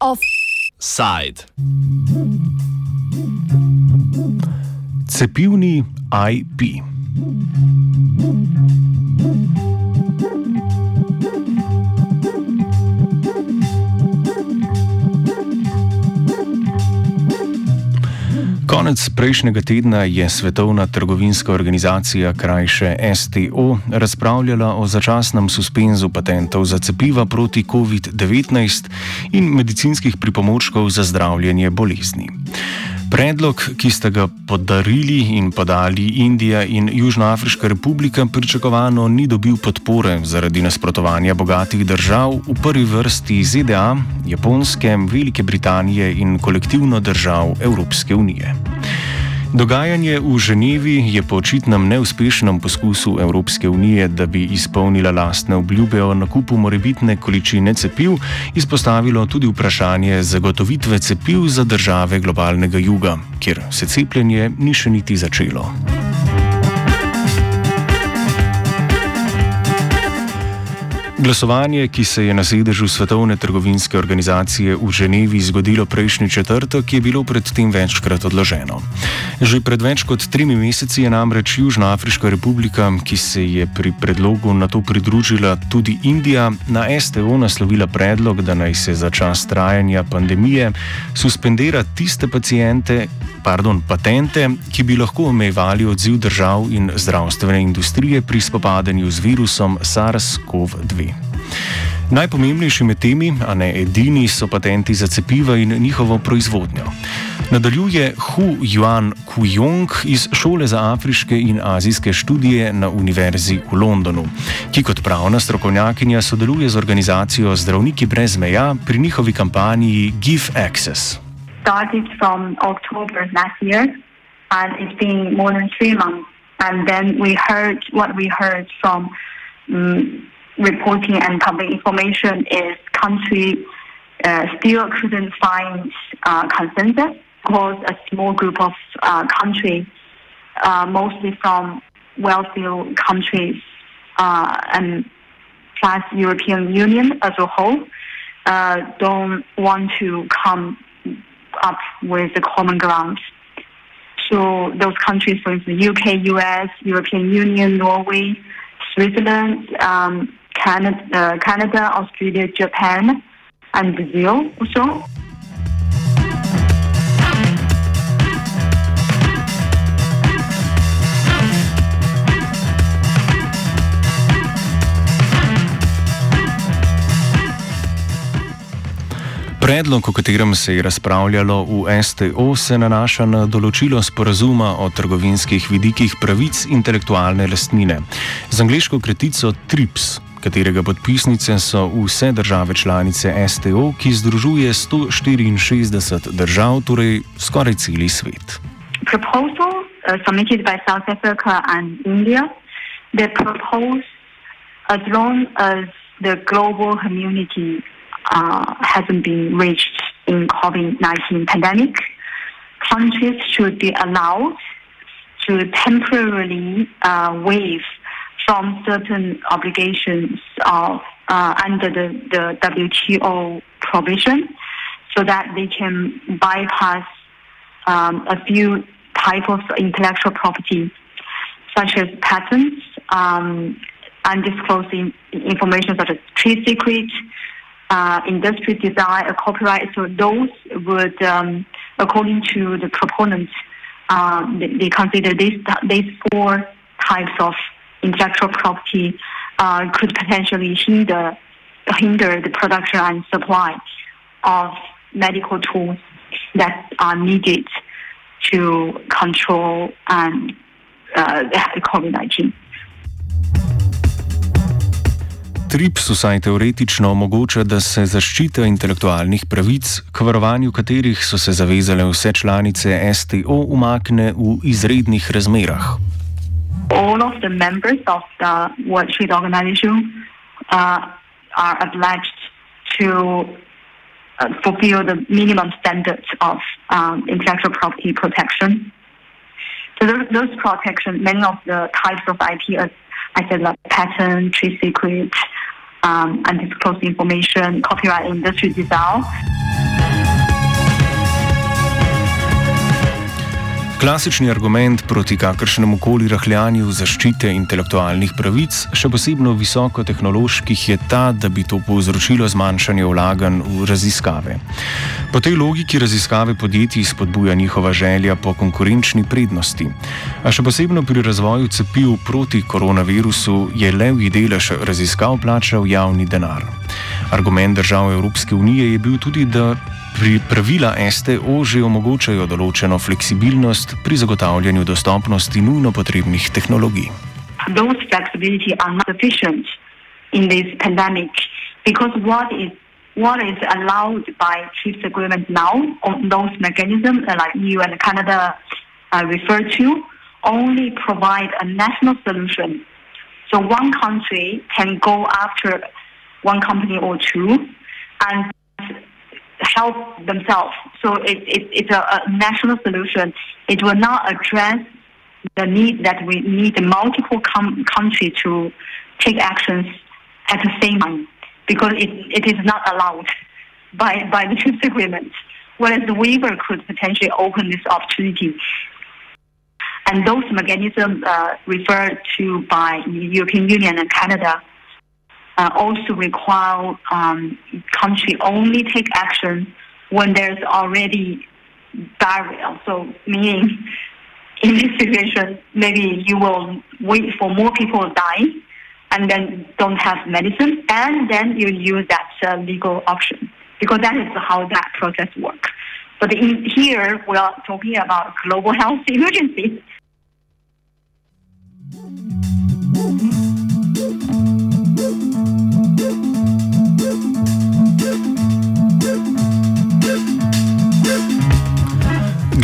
Offside. Cepivni IP. Konec prejšnjega tedna je Svetovna trgovinska organizacija, krajše STO, razpravljala o začasnem suspenzu patentov za cepiva proti COVID-19 in medicinskih pripomočkov za zdravljenje bolezni. Predlog, ki sta ga podarili in podali Indija in Južnoafriška republika, pričakovano ni dobil podpore zaradi nasprotovanja bogatih držav, v prvi vrsti ZDA, Japonske, Velike Britanije in kolektivno držav Evropske unije. Dogajanje v Ženevi je po očitnem neuspešnem poskusu Evropske unije, da bi izpolnila lastne obljube o nakupu morebitne količine cepiv, izpostavilo tudi vprašanje zagotovitve cepiv za države globalnega juga, kjer se cepljenje ni še niti začelo. Glasovanje, ki se je na sedežu Svetovne trgovinske organizacije v Ženevi zgodilo prejšnji četrtek, je bilo predtem večkrat odloženo. Že pred več kot tremi meseci je namreč Južnoafriška republika, ki se je pri predlogu na to pridružila tudi Indija, na STO naslovila predlog, da naj se za čas trajanja pandemije suspendira tiste pacijente, pardon, patente, ki bi lahko omejevali odziv držav in zdravstvene industrije pri spopadanju z virusom SARS-CoV-2. Najpomembnejši med temi, a ne edini, so patenti za cepiva in njihovo proizvodnjo. Nadaljuje Hu Yuan Kuyong iz Šole za afriške in azijske študije na Univerzi v Londonu, ki kot pravna strokovnjakinja sodeluje z organizacijo Zdravniki brez meja pri njihovi kampanji Give Access. started from October last year, and it's been more than three months. And then we heard what we heard from um, reporting and public information is country uh, still couldn't find uh, consensus because a small group of uh, countries, uh, mostly from wealthy countries uh, and plus European Union as a whole, uh, don't want to come up with the common ground. So those countries, for instance, UK, US, European Union, Norway, Switzerland, um, Canada, uh, Canada, Australia, Japan, and Brazil also. Predlog, o katerem se je razpravljalo v STO, se nanaša na določilo sporazuma o trgovinskih vidikih pravic intelektualne lastnine z angliško kratico TRIPS, katerega podpisnice so vse države članice STO, ki združuje 164 držav, torej skoraj celi svet. Proposal uh, submitted by South Africa and India. They propose as long as the global community uh, hasn't been reached in COVID-19 pandemic, countries should be allowed to temporarily uh, waive from certain obligations of uh, under the, the WTO provision, so that they can bypass um, a few types of intellectual property, such as patents, um, undisclosed information such as trade secrets, uh, industry design, uh, copyright. So those would, um, according to the proponents, uh, they, they, consider these these four types of intellectual property uh, could potentially hinder hinder the production and supply of medical tools that are needed to control and uh, COVID nineteen. TRIPS vsaj teoretično omogoča, da se zaščita intelektualnih pravic, k varovanju katerih so se zavezale vse članice STO, umakne v izrednih razmerah. All of the members of the World Trade Organization uh, are obliged to uh, fulfill the minimum standards of um, intellectual property protection. So those, those protection, many of the types of IP, as I said, like patent, trade secret, um, undisclosed information, copyright industry dissolve. Klasični argument proti kakršnemu koli rahljanju zaščite intelektualnih pravic, še posebno visokotehnoloških, je ta, da bi to povzročilo zmanjšanje vlaganj v raziskave. Po tej logiki raziskave podjetij spodbuja njihova želja po konkurenčni prednosti. A še posebno pri razvoju cepiv proti koronavirusu je levji delež raziskav plačal javni denar. Argument držav Evropske unije je bil tudi, da Pri pravila STO že omogočajo določeno fleksibilnost pri zagotavljanju dostopnosti nujno potrebnih tehnologij. Those flexibility are not sufficient in this pandemic because what is what is allowed by TRIPS agreement now on those mechanisms like EU and Canada uh, refer to only provide a national solution. So one country can go after one company or two and help themselves. So it, it, it's a, a, national solution. It will not address the need that we need multiple com- countries to take actions at the same time because it, it is not allowed by, by the TRIPS agreement. Whereas the waiver could potentially open this opportunity. And those mechanisms uh, referred to by the European Union and Canada uh, also require um, country only take action when there's already barrier. So meaning in this situation, maybe you will wait for more people die and then don't have medicine, and then you use that uh, legal option because that is how that process works. But in here, we are talking about global health emergency.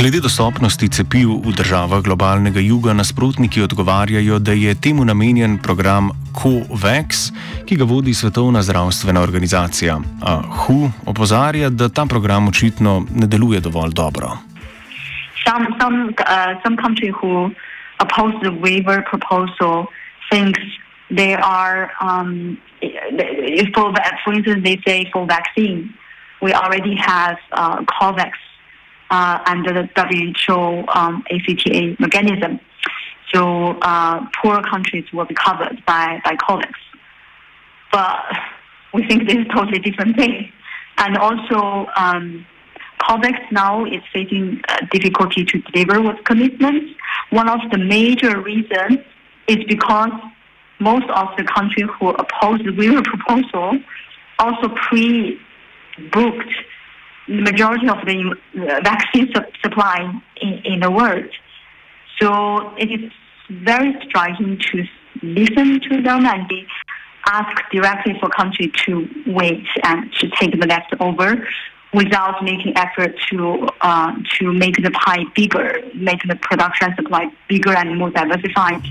Glede dostopnosti cepiv v državah globalnega juga nasprotniki odgovarjajo, da je temu namenjen program COVAX, ki ga vodi Svetovna zdravstvena organizacija. A WHO opozarja, da ta program očitno ne deluje dovolj dobro. Some, some, uh, some country who oppose the waiver proposal thinks they are, um, for, for instance, they say for vaccine, we already have uh, COVAX uh, under the WHO um, ACTA mechanism. So uh, poor countries will be covered by, by COVAX. But we think this is a totally different thing. And also, um, COVAX now is facing uh, difficulty to deliver with commitments. One of the major reasons is because most of the countries who oppose the waiver proposal also pre-booked the majority of the vaccine su- supply in, in the world. So it is very striking to listen to them and be asked directly for country to wait and to take the leftover without making effort to uh, to make the pie bigger, make the production supply bigger and more diversified.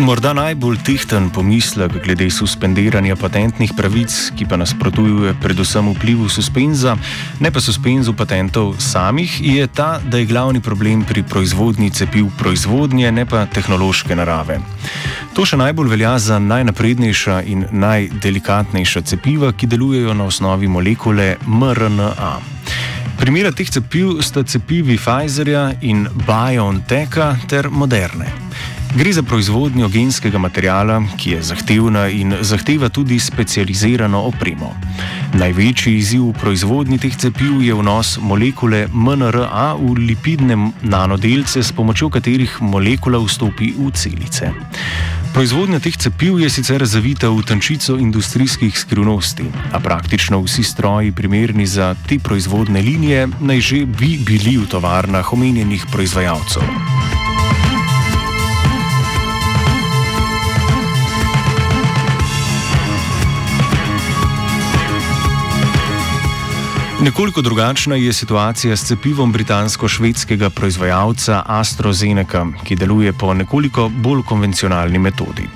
Morda najbolj tehten pomislek glede suspendiranja patentnih pravic, ki pa nasprotuje predvsem vplivu suspenza, ne pa suspenzu patentov samih, je ta, da je glavni problem pri proizvodnji cepiv proizvodnje, ne pa tehnološke narave. To še najbolj velja za najnaprednejša in najdelikatnejša cepiva, ki delujejo na osnovi molekule mRNA. Primera teh cepiv sta cepivi Pfizerja in BioNTecha ter Moderne. Gre za proizvodnjo genskega materijala, ki je zahtevna in zahteva tudi specializirano opremo. Največji izziv v proizvodnji teh cepiv je vnos molekule MNRA v lipidne nanodelce, s pomočjo katerih molekula vstopi v celice. Proizvodnja teh cepiv je sicer zavita v tančico industrijskih skrivnosti, a praktično vsi stroji, primerni za te proizvodne linije, naj že bi bili v tovarnah omenjenih proizvajalcev. Nekoliko drugačna je situacija s cepivom britansko-švedskega proizvajalca AstraZeneca, ki deluje po nekoliko bolj konvencionalni metodi.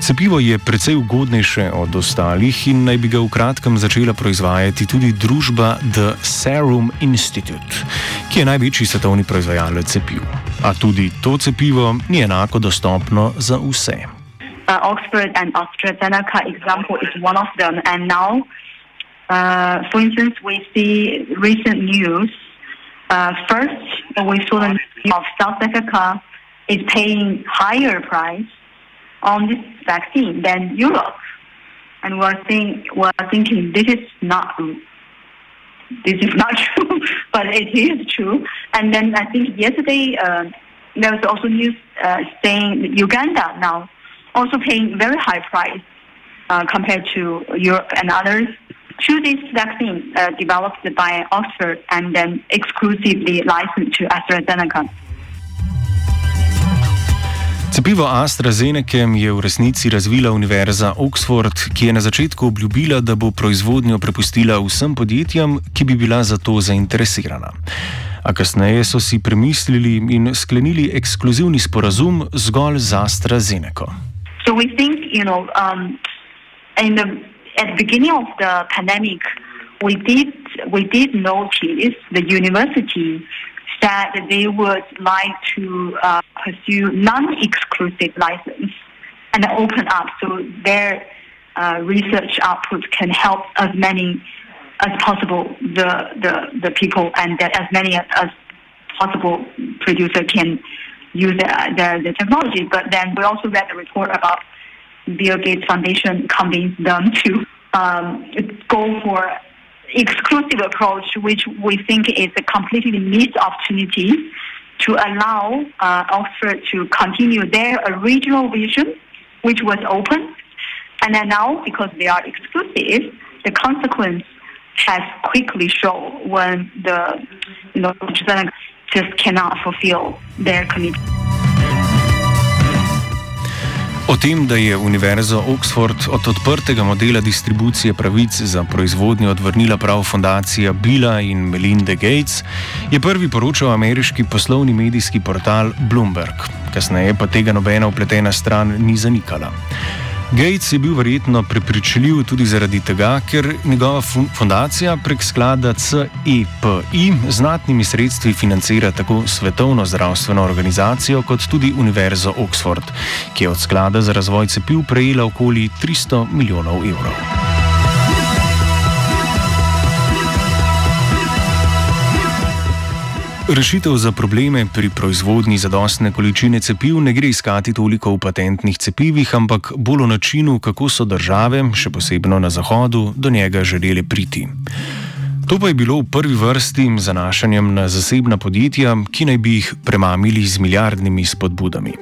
Cepivo je precej ugodnejše od ostalih in naj bi ga v kratkem začela proizvajati tudi družba The Serum Institute, ki je največji svetovni proizvajalec cepiv. A tudi to cepivo ni enako dostopno za vse. Uh, Oxford and AstraZeneca example is one of them, and now. Uh, for instance, we see recent news. Uh, first, we saw the news of South Africa is paying higher price on this vaccine than Europe, and we're, think, we're thinking this is not this is not true, but it is true. And then I think yesterday uh, there was also news uh, saying Uganda now also paying very high price uh, compared to Europe and others. To this vaccine uh, developed by Oxford and then exclusively licensed to AstraZeneca. Cepivo AstraZeneca je v resnici razvila Univerza Oxford, ki je na začetku obljubila, da bo proizvodnjo prepustila vsem podjetjem, ki bi bila za to zainteresirana. A kasneje so si premislili in sklenili ekskluzivni sporazum zgolj z AstraZeneca. So we think, you know, um, in the at the beginning of the pandemic, we did we did notice the university said that they would like to uh, pursue non-exclusive license and open up so their uh, research output can help as many as possible the the, the people and that as many as possible producer can use the, their, their technology. But then we also read a report about Bill Gates Foundation convinced them to um, go for exclusive approach, which we think is a completely missed opportunity to allow uh, Oxford to continue their original vision, which was open. And then now, because they are exclusive, the consequence has quickly shown when the you know just cannot fulfill their commitment. O tem, da je Univerza Oxford od odprtega modela distribucije pravic za proizvodnjo odvrnila prav fundacija Billa in Melinda Gates, je prvi poročal ameriški poslovni medijski portal Bloomberg. Kasneje pa tega nobena upletena stran ni zanikala. Gates je bil verjetno prepričljiv tudi zaradi tega, ker njegova fundacija prek sklada CEPI znatnimi sredstvi financira tako Svetovno zdravstveno organizacijo kot tudi Univerzo Oxford, ki je od sklada za razvoj cepiv prejela okoli 300 milijonov evrov. Rešitev za probleme pri proizvodnji zadostne količine cepiv ne gre iskati toliko v patentnih cepivih, ampak bolj v načinu, kako so države, še posebej na Zahodu, do njega želeli priti. To pa je bilo v prvi vrsti zanašanjem na zasebna podjetja, ki naj bi jih premamili z milijardnimi spodbudami.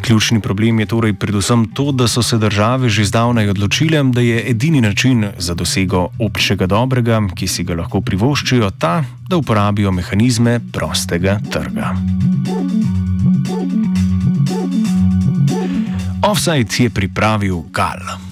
Ključni problem je torej predvsem to, da so se države že zdavnaj odločile, da je edini način za dosego občega dobrega, ki si ga lahko privoščijo, ta, da uporabijo mehanizme prostega trga. Offside je pripravil Gal.